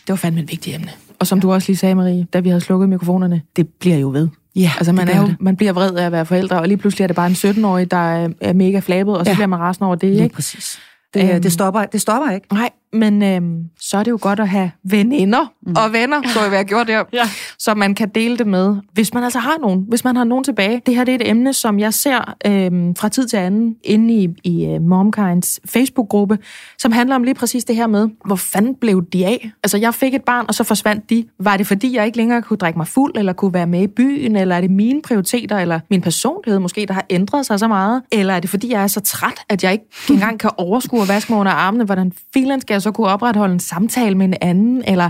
Det var fandme et vigtigt emne. Og som du også lige sagde, Marie, da vi havde slukket mikrofonerne, det bliver jo ved. Ja, Altså, man, er jo, det. man bliver vred af at være forældre, og lige pludselig er det bare en 17-årig, der er, mega flabet, og så ja. Ja. bliver man rasende over det, Lige ikke? præcis. Det, Øhm. det, stopper, det stopper ikke. Nej, men øhm, så er det jo godt at have veninder mm. og venner, så vi have gjort der, (laughs) Ja. så man kan dele det med, hvis man altså har nogen, hvis man har nogen tilbage. Det her det er et emne, som jeg ser øhm, fra tid til anden inde i, i uh, Momkinds Facebook-gruppe, som handler om lige præcis det her med, hvor fanden blev de af? Altså, jeg fik et barn, og så forsvandt de. Var det fordi, jeg ikke længere kunne drikke mig fuld, eller kunne være med i byen, eller er det mine prioriteter, eller min personlighed måske, der har ændret sig så meget? Eller er det fordi, jeg er så træt, at jeg ikke engang kan overskue at vaske mig under armene? Hvordan filen skal jeg så kunne opretholde en samtale med en anden? Eller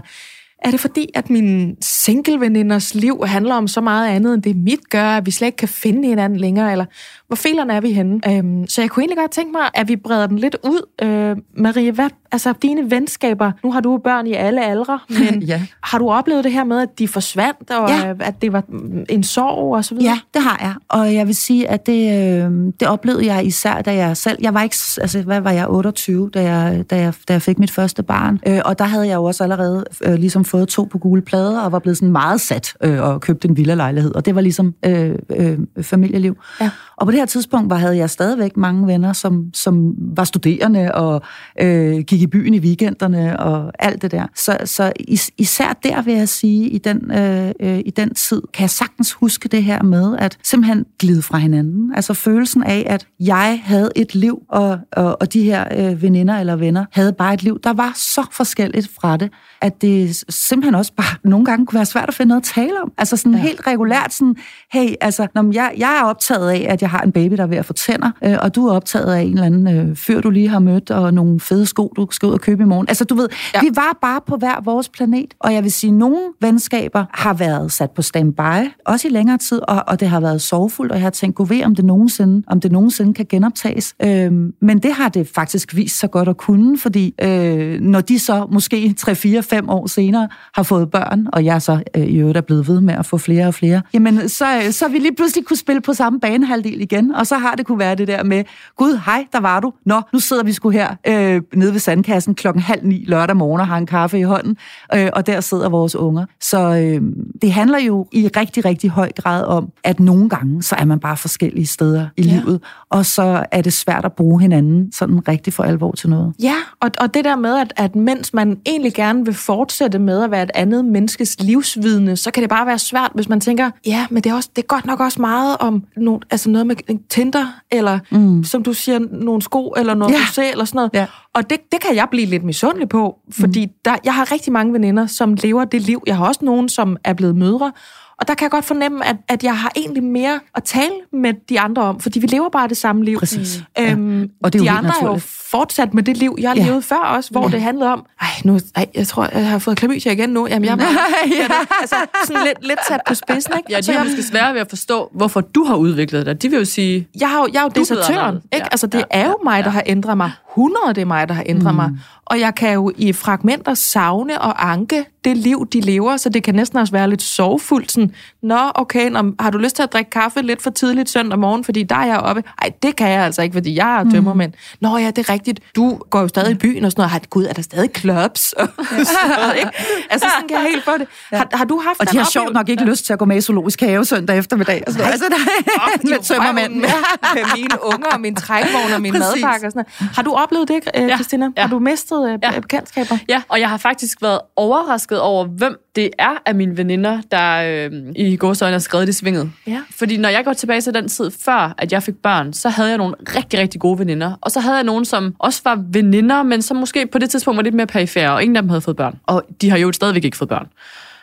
er det fordi, at mine singleveninders liv handler om så meget andet, end det mit gør, at vi slet ikke kan finde hinanden længere? Eller hvor filerne er vi henne? Øhm, så jeg kunne egentlig godt tænke mig, at vi breder den lidt ud. Øh, Marie, hvad, altså dine venskaber, nu har du børn i alle aldre, (laughs) men Ja. har du oplevet det her med, at de forsvandt, og Ja. at det var en sorg og så videre? Ja, det har jeg. Og jeg vil sige, at det, øh, det oplevede jeg især, da jeg selv... Jeg var ikke... Altså, hvad var jeg? 28, da jeg, da jeg, da jeg fik mit første barn. Øh, og der havde jeg jo også allerede øh, ligesom fået to på gule plader, og var blevet sådan meget sat øh, og købt en villa-lejlighed. Og det var ligesom øh, øh, familieliv. Ja. Og på det her tidspunkt var, havde jeg stadigvæk mange venner, som, som var studerende og øh, gik i byen i weekenderne og alt det der. Så, så is, især der vil jeg sige, i den, øh, øh, i den tid, kan jeg sagtens huske det her med at simpelthen glide fra hinanden. Altså følelsen af, at jeg havde et liv, og, og, og de her øh, veninder eller venner havde bare et liv, der var så forskelligt fra det, at det simpelthen også bare nogle gange kunne være svært at finde noget at tale om. Altså sådan ja. helt regulært sådan, hey, altså, når jeg, jeg er optaget af, at jeg har en baby, der er ved at få tænder, øh, og du er optaget af en eller anden øh, fyr, du lige har mødt, og nogle fede sko, du du skal ud og købe i morgen. Altså, du ved, ja. vi var bare på hver vores planet, og jeg vil sige, at nogle venskaber har været sat på standby, også i længere tid, og, og det har været sorgfuldt, og jeg har tænkt, gå ved, om det nogensinde, om det nogensinde kan genoptages. Øhm, men det har det faktisk vist sig godt at kunne, fordi øh, når de så måske 3-4-5 år senere har fået børn, og jeg så øh, i øvrigt er blevet ved med at få flere og flere, jamen så, så vi lige pludselig kunne spille på samme banehalvdel igen, og så har det kunne være det der med, gud, hej, der var du. Nå, nu sidder vi sgu her øh, nede ved sandkassen klokken halv ni lørdag morgen og har en kaffe i hånden, øh, og der sidder vores unger. Så øh, det handler jo i rigtig, rigtig høj grad om, at nogle gange, så er man bare forskellige steder i ja. livet, og så er det svært at bruge hinanden sådan rigtig for alvor til noget. Ja, og, og det der med, at, at mens man egentlig gerne vil fortsætte med at være et andet menneskes livsvidne, så kan det bare være svært, hvis man tænker, ja, men det er, også, det er godt nok også meget om no, altså noget med Tinder, eller mm. som du siger, nogle sko, eller noget ja. rosé, eller sådan noget. Ja. Og det, det kan jeg blive lidt misundelig på, fordi mm. der, jeg har rigtig mange veninder, som lever det liv. Jeg har også nogen, som er blevet mødre, og der kan jeg godt fornemme, at, at jeg har egentlig mere at tale med de andre om, fordi vi lever bare det samme liv. Præcis. Øhm, ja. Og det er de jo andre er jo fortsat med det liv, jeg ja. levede før også, hvor ja. det handlede om, ej, nu, ej, jeg tror, jeg har fået klamydia igen nu. Jamen, jeg er bare, (laughs) ja. altså, sådan lidt, lidt sat på spidsen, ikke? Ja, de har måske svært ved at forstå, hvorfor du har udviklet dig. De vil jo sige... Jeg, har, jeg er jo desertøren, ikke? Ja. Altså, det ja. er jo mig, der har ændret mig. 100 det er mig, der har ændret mm. mig. Og jeg kan jo i fragmenter savne og anke det liv, de lever, så det kan næsten også være lidt sorgfuldt. Sådan, Nå, okay, nå, har du lyst til at drikke kaffe lidt for tidligt søndag morgen, fordi der er jeg oppe? Ej, det kan jeg altså ikke, fordi jeg er tømmermænd. Mm. Nå ja, det er rigtigt. Du går jo stadig i byen og sådan noget. Har, Gud, er der stadig clubs? (laughs) ikke? Altså, sådan kan jeg helt få det. (laughs) Har, har du haft Og de har sjovt nok ikke lyst til at gå med i zoologisk have søndag eftermiddag. Altså, altså, der er lidt tømmermænd. Med, med mine unger og min trækvogn og min madpakke og sådan noget. Har du oplevet det, Christina? Ja. Har du mistet øh, ja. bekendtskaber? Ja, og jeg har faktisk været overrasket over, hvem det er af mine veninder, der øh, i gårsøjne har skrevet det svinget. Ja. Fordi når jeg går tilbage til den tid, før at jeg fik børn, så havde jeg nogle rigtig, rigtig gode veninder. Og så havde jeg nogen, som også var veninder, men som måske på det tidspunkt var lidt mere perifære, og ingen af dem havde fået børn. Og de har jo stadigvæk ikke fået børn.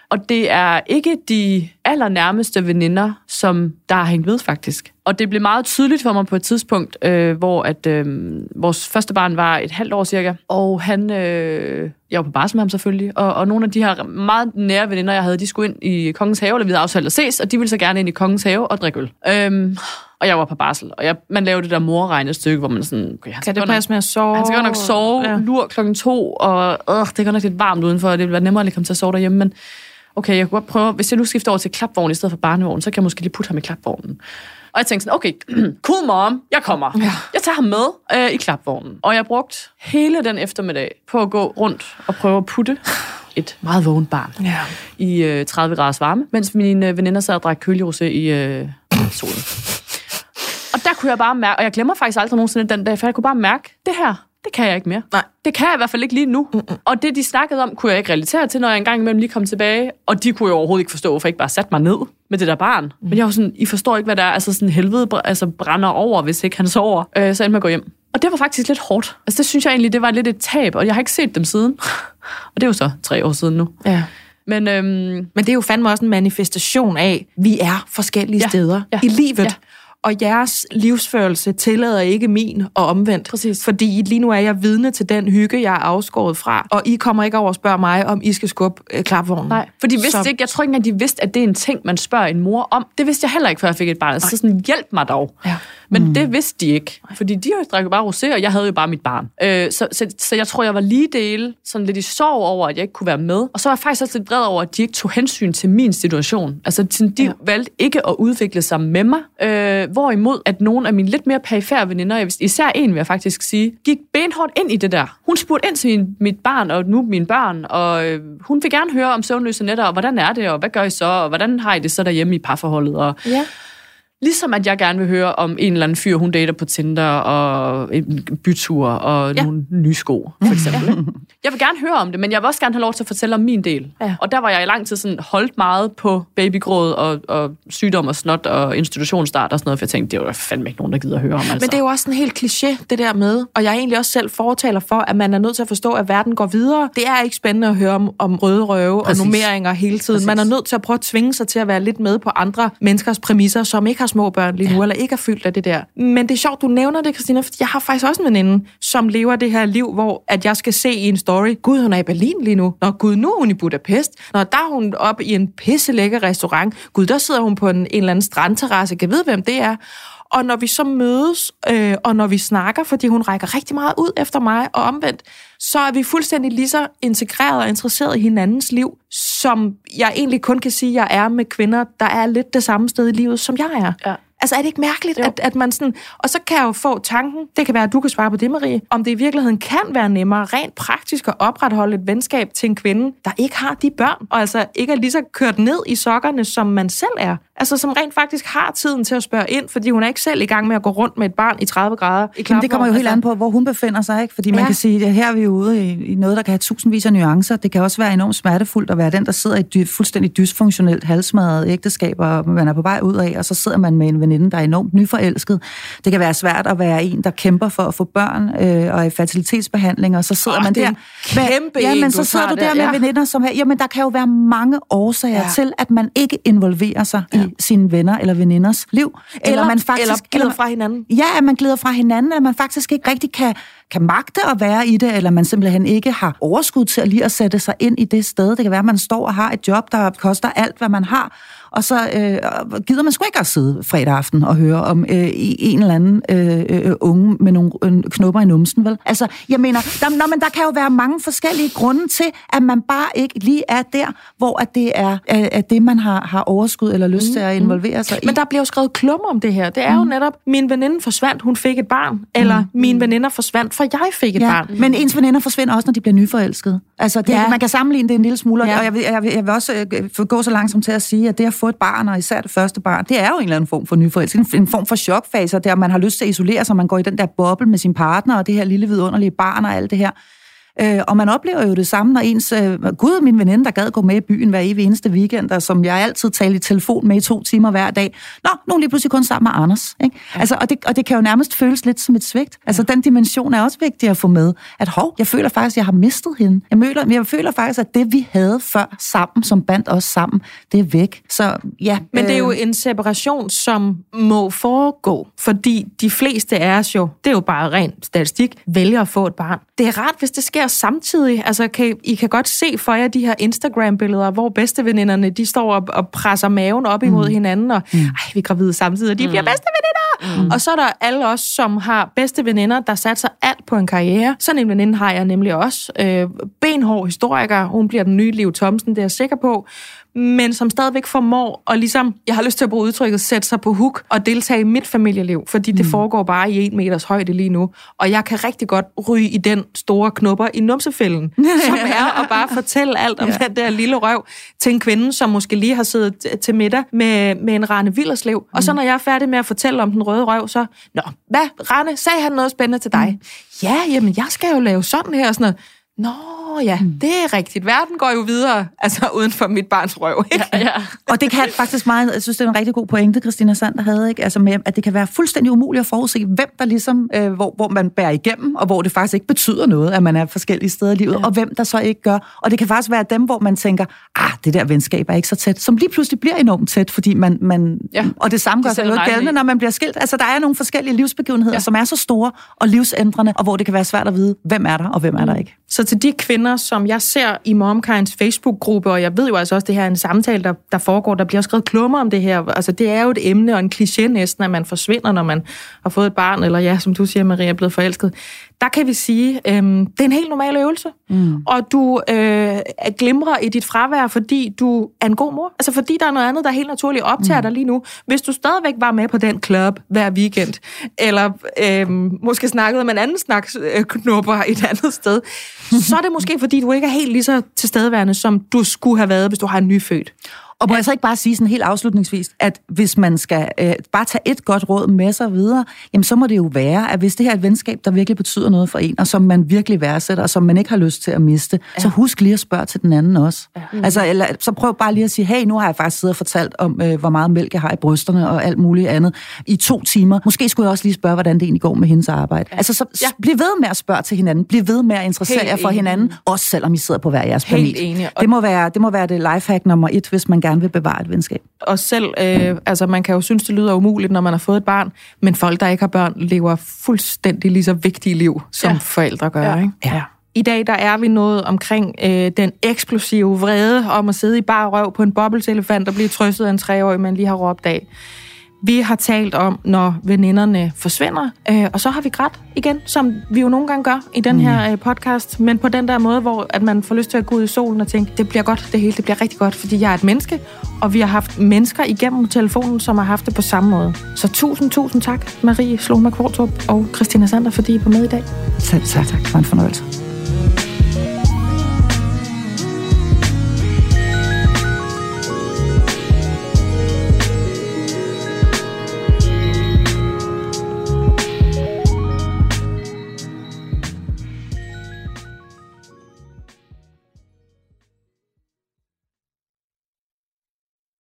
Og det er ikke de allernærmeste veninder, som der har hængt ved faktisk. Og det blev meget tydeligt for mig på et tidspunkt, øh, hvor at øh, vores første barn var et halvt år cirka, og han, øh, jeg var på barsel med ham selvfølgelig, og, og nogle af de her meget nære veninder, jeg havde, de skulle ind i Kongens Have, eller vi havde aftalt at ses, og de ville så gerne ind i Kongens Have og drikke øl. Øhm, og jeg var på barsel, og jeg, man lavede det der morregnestykke, hvor man sådan... Okay, kan det passe med at sove? Han skal godt nok sove, ja. lur klokken to, og øh, det er godt nok lidt varmt udenfor, og det ville være nemmere at komme til at sove derhjemme, men okay, jeg kunne godt prøve, hvis jeg nu skifter over til klapvogn i stedet for barnevogn, så kan jeg måske lige putte ham i klapvognen. Og jeg tænkte sådan, okay, (clears throat) cool mom, jeg kommer. Ja. Jeg tager ham med øh, i klapvognen. Og jeg brugte hele den eftermiddag på at gå rundt og prøve at putte (sighs) et meget vågent barn ja. i øh, 30 graders varme, mens mine øh, veninder sad og drak kølerosé i øh, (clears throat) solen. Og der kunne jeg bare mærke, og jeg glemmer faktisk aldrig nogensinde den dag, for jeg kunne bare mærke, det her, det kan jeg ikke mere. Nej. Det kan jeg i hvert fald ikke lige nu. Mm-mm. Og det, de snakkede om, kunne jeg ikke relatere til, når jeg engang imellem lige kom tilbage. Og de kunne jo overhovedet ikke forstå, hvorfor jeg ikke bare satte mig ned med det der barn. Mm. Men jeg var sådan, I forstår ikke, hvad der er. Altså sådan helvede altså, brænder over, hvis ikke han sover. Øh, så endte at gå hjem. Og det var faktisk lidt hårdt. Altså det synes jeg egentlig, det var lidt et tab, og jeg har ikke set dem siden. (laughs) og det er jo så tre år siden nu. Ja. Men, øhm, Men det er jo fandme også en manifestation af, at vi er forskellige ja, steder ja, i livet. Ja og jeres livsførelse tillader ikke min og omvendt. Præcis. Fordi lige nu er jeg vidne til den hygge, jeg er afskåret fra, og I kommer ikke over og spørger mig, om I skal skubbe øh, klapvognen. Nej, for de vidste så... ikke, jeg tror ikke at de vidste, at det er en ting, man spørger en mor om. Det vidste jeg heller ikke, før jeg fik et barn. Så sådan, hjælp mig dog. Ja. Men mm. det vidste de ikke, fordi de har jo bare rosé, og jeg havde jo bare mit barn. Øh, så, så, så jeg tror, jeg var lige dele sådan lidt i sorg over, at jeg ikke kunne være med. Og så var jeg faktisk også lidt vred over, at de ikke tog hensyn til min situation. Altså, sådan, de ja. valgte ikke at udvikle sig med mig. Øh, hvorimod, at nogle af mine lidt mere perifære veninder, især en vil jeg faktisk sige, gik benhårdt ind i det der. Hun spurgte ind til min, mit barn, og nu mine børn, og øh, hun vil gerne høre om søvnløse nætter, og hvordan er det, og hvad gør I så, og hvordan har I det så derhjemme i parforholdet, og ja. Ligesom at jeg gerne vil høre om en eller anden fyr, hun dater på Tinder, og en bytur, og ja. nogle nye sko, for eksempel. Ja. Jeg vil gerne høre om det, men jeg vil også gerne have lov til at fortælle om min del. Ja. Og der var jeg i lang tid sådan holdt meget på babygråd og, og sygdom og snot og institutionsstart og sådan noget, for jeg tænkte, det var fandme ikke nogen, der gider at høre om. Altså. Men det er jo også en helt kliché, det der med, og jeg er egentlig også selv fortaler for, at man er nødt til at forstå, at verden går videre. Det er ikke spændende at høre om, om røde røve Præcis. og nummeringer hele tiden. Præcis. Man er nødt til at prøve at tvinge sig til at være lidt med på andre menneskers præmisser, som ikke har små børn lige nu, ja. eller ikke er fyldt af det der. Men det er sjovt, du nævner det, Christina, for jeg har faktisk også en veninde, som lever det her liv, hvor at jeg skal se i en story, gud, hun er i Berlin lige nu. Nå, gud, nu er hun i Budapest. Nå, der er hun oppe i en pisselækker restaurant. Gud, der sidder hun på en, en eller anden strandterrasse. Kan vide, hvem det er? Og når vi så mødes, øh, og når vi snakker, fordi hun rækker rigtig meget ud efter mig, og omvendt, så er vi fuldstændig lige så integreret og interesseret i hinandens liv, som jeg egentlig kun kan sige, jeg er med kvinder, der er lidt det samme sted i livet, som jeg er. Ja. Altså er det ikke mærkeligt, at, at man sådan... Og så kan jeg jo få tanken, det kan være, at du kan svare på det, Marie, om det i virkeligheden kan være nemmere rent praktisk at opretholde et venskab til en kvinde, der ikke har de børn, og altså ikke er lige så kørt ned i sokkerne, som man selv er. Altså som rent faktisk har tiden til at spørge ind, fordi hun er ikke selv i gang med at gå rundt med et barn i 30 grader. I Jamen, det kommer jo helt altså, an på, hvor hun befinder sig, ikke? Fordi man Ja. kan sige, at her er vi ude i, i noget, der kan have tusindvis af nuancer. Det kan også være enormt smertefuldt at være den, der sidder i et dy- fuldstændig dysfunktionelt, halsmadret ægteskab, og man er på vej ud af, og så sidder man med en veninde, der er enormt nyforelsket. Det kan være svært at være en, der kæmper for at få børn øh, og er i fertilitetsbehandling, og så sidder Åh, man det er der... kæmpe ja, en, men du så sidder du der der, med ja. veninder, som her... Jamen, der kan jo være mange årsager Ja. ja. til, at man ikke involverer sig ja. i sine venner eller veninders liv. Eller, man faktisk, eller glider fra hinanden. Ja, at man glider fra hinanden, at man faktisk ikke rigtig kan, kan magte at være i det, eller man simpelthen ikke har overskud til at lige at sætte sig ind i det sted. Det kan være, at man står og har et job, der koster alt, hvad man har, og så øh, gider man sgu ikke at sidde fredag aften og høre om øh, en eller anden øh, øh, unge med nogle øh, knopper i numsen, vel? Altså, jeg mener, der, nå, men der kan jo være mange forskellige grunde til, at man bare ikke lige er der, hvor at det er øh, at det, man har, har overskud eller lyst til at involvere sig i. Men der bliver jo skrevet klummer om det her. Det er mm. jo netop, min veninde forsvandt, hun fik et barn. Eller Mm. min veninder forsvandt, for jeg fik et Ja, barn. men ens veninder forsvinder også, når de bliver nyforelskede. Altså, det, Ja. man kan sammenligne det en lille smule, Ja. ja. og jeg vil, jeg, vil, jeg vil også øh, gå så langsomt til at sige, at det at få et barn, og især det første barn, det er jo en eller anden form for nyforelskelse. En, form for chokfase, der man har lyst til at isolere sig, man går i den der boble med sin partner, og det her lille vidunderlige barn og alt det her. Øh, og man oplever jo det samme, når ens... Øh, Gud, min veninde, der gad gå med i byen hver evig eneste weekend, og som jeg altid talte i telefon med i to timer hver dag. Nå, nu er lige pludselig kun sammen med Anders. Ikke? Ja. Altså, og, det, og det kan jo nærmest føles lidt som et svigt. Altså, den dimension er også vigtig at få med. At hov, jeg føler faktisk, at jeg har mistet hende. Jeg, føler, jeg føler faktisk, at det, vi havde før sammen, som bandt os sammen, det er væk. Så ja... Men det er jo øh, en separation, som må foregå, fordi de fleste af os jo, det er jo bare ren statistik, vælger at få et barn. Det er rart, hvis det sker samtidig. Altså, kan, I- kan godt se for jer de her Instagram-billeder, hvor bedsteveninderne, de står og, og presser maven op imod mm. hinanden, og ej, vi er gravide samtidig, og de mm. bliver bedste veninder. Mm. Og så er der alle os, som har bedste veninder, der satser alt på en karriere. Sådan en veninde har jeg nemlig også. Øh, benhård historiker, hun bliver den nye Liv Thomsen, det er jeg sikker på men som stadigvæk formår at ligesom, jeg har lyst til at bruge udtrykket, sætte sig på hook og deltage i mit familieliv, fordi det mm. foregår bare i en meters højde lige nu. Og jeg kan rigtig godt ryge i den store knupper i numsefælden, (laughs) som er at bare fortælle alt om ja. den der lille røv til en kvinde, som måske lige har siddet til middag med, med en Rane Villerslev. Mm. Og så når jeg er færdig med at fortælle om den røde røv, så, Nå, hvad, Rane, sagde han noget spændende til dig? Mm. Ja, jamen, jeg skal jo lave sådan her og sådan noget. Nå, ja, mm. det er rigtigt. Verden går jo videre, altså uden for mit barns røv, ikke? Ja. Og det kan faktisk meget, jeg synes, det er en rigtig god pointe, Christina Sander havde, ikke? Altså med, at det kan være fuldstændig umuligt at forudse, hvem der ligesom, øh, hvor, hvor man bærer igennem, og hvor det faktisk ikke betyder noget, at man er forskellige steder i livet, ja. og hvem der så ikke gør. Og det kan faktisk være dem, hvor man tænker, ah, det der venskab er ikke så tæt, som lige pludselig bliver enormt tæt, fordi man, man Ja. og det samme gør sig noget gældende, når man bliver skilt. Altså, der er nogle forskellige livsbegivenheder, Ja. ja. som er så store og livsændrende, og hvor det kan være svært at vide, hvem er der, og hvem er der ikke. Så til de kvinder, som jeg ser i Momkinds Facebook-gruppe, og jeg ved jo altså også, det her er en samtale, der, der foregår, der bliver også skrevet klummer om det her. Altså, det er jo et emne og en kliché næsten, at man forsvinder, når man har fået et barn, eller ja, som du siger, Maria, er blevet forelsket. Der kan vi sige, øhm, det er en helt normal øvelse, mm. og du øh, glimrer i dit fravær, fordi du er en god mor. Altså, fordi der er noget andet, der helt naturligt optager mm. dig lige nu. Hvis du stadigvæk var med på den club hver weekend, eller øh, måske snakkede med en anden slags øh, knupper et andet sted, så er det måske, fordi du ikke er helt lige så tilstedeværende, som du skulle have været, hvis du har en nyfødt. Og må jeg så ikke bare sige sådan helt afslutningsvis, at hvis man skal øh, bare tage et godt råd med sig videre, jamen så må det jo være, at hvis det her er et venskab, der virkelig betyder noget for en, og som man virkelig værdsætter, og som man ikke har lyst til at miste, ja. så husk lige at spørge til den anden også. Ja. Mm. Altså, eller, så prøv bare lige at sige, hey, nu har jeg faktisk siddet og fortalt om, øh, hvor meget mælk jeg har i brysterne og alt muligt andet i to timer. Måske skulle jeg også lige spørge, hvordan det egentlig går med hendes arbejde. Ja. Altså, så ja. bliv ved med at spørge til hinanden. Bliv ved med at interessere jer for hinanden, også selvom I sidder på hver jeres planet. Helt enig. Det må, være, det må være det lifehack nummer et, hvis man gerne vil bevare et venskab. Og selv, øh, altså man kan jo synes, det lyder umuligt, når man har fået et barn, men folk, der ikke har børn, lever fuldstændig lige så vigtige liv, som ja. forældre gør. Ja. Ikke? Ja. I dag der er vi nået omkring øh, den eksplosive vrede om at sidde i bare røv på en bobbelselefant og blive trøstet af en treårig, man lige har råbt af. Vi har talt om, når veninderne forsvinder, øh, og så har vi grædt igen, som vi jo nogle gange gør i den her mm. øh, podcast, men på den der måde, hvor at man får lyst til at gå ud i solen og tænke, det bliver godt, det hele, det bliver rigtig godt, fordi jeg er et menneske, og vi har haft mennesker igennem telefonen, som har haft det på samme måde. Så tusind, tusind tak, Marie Sloma Kvartrup og Christina Sander, fordi I var med i dag. Selv tak. tak. Var en fornøjelse.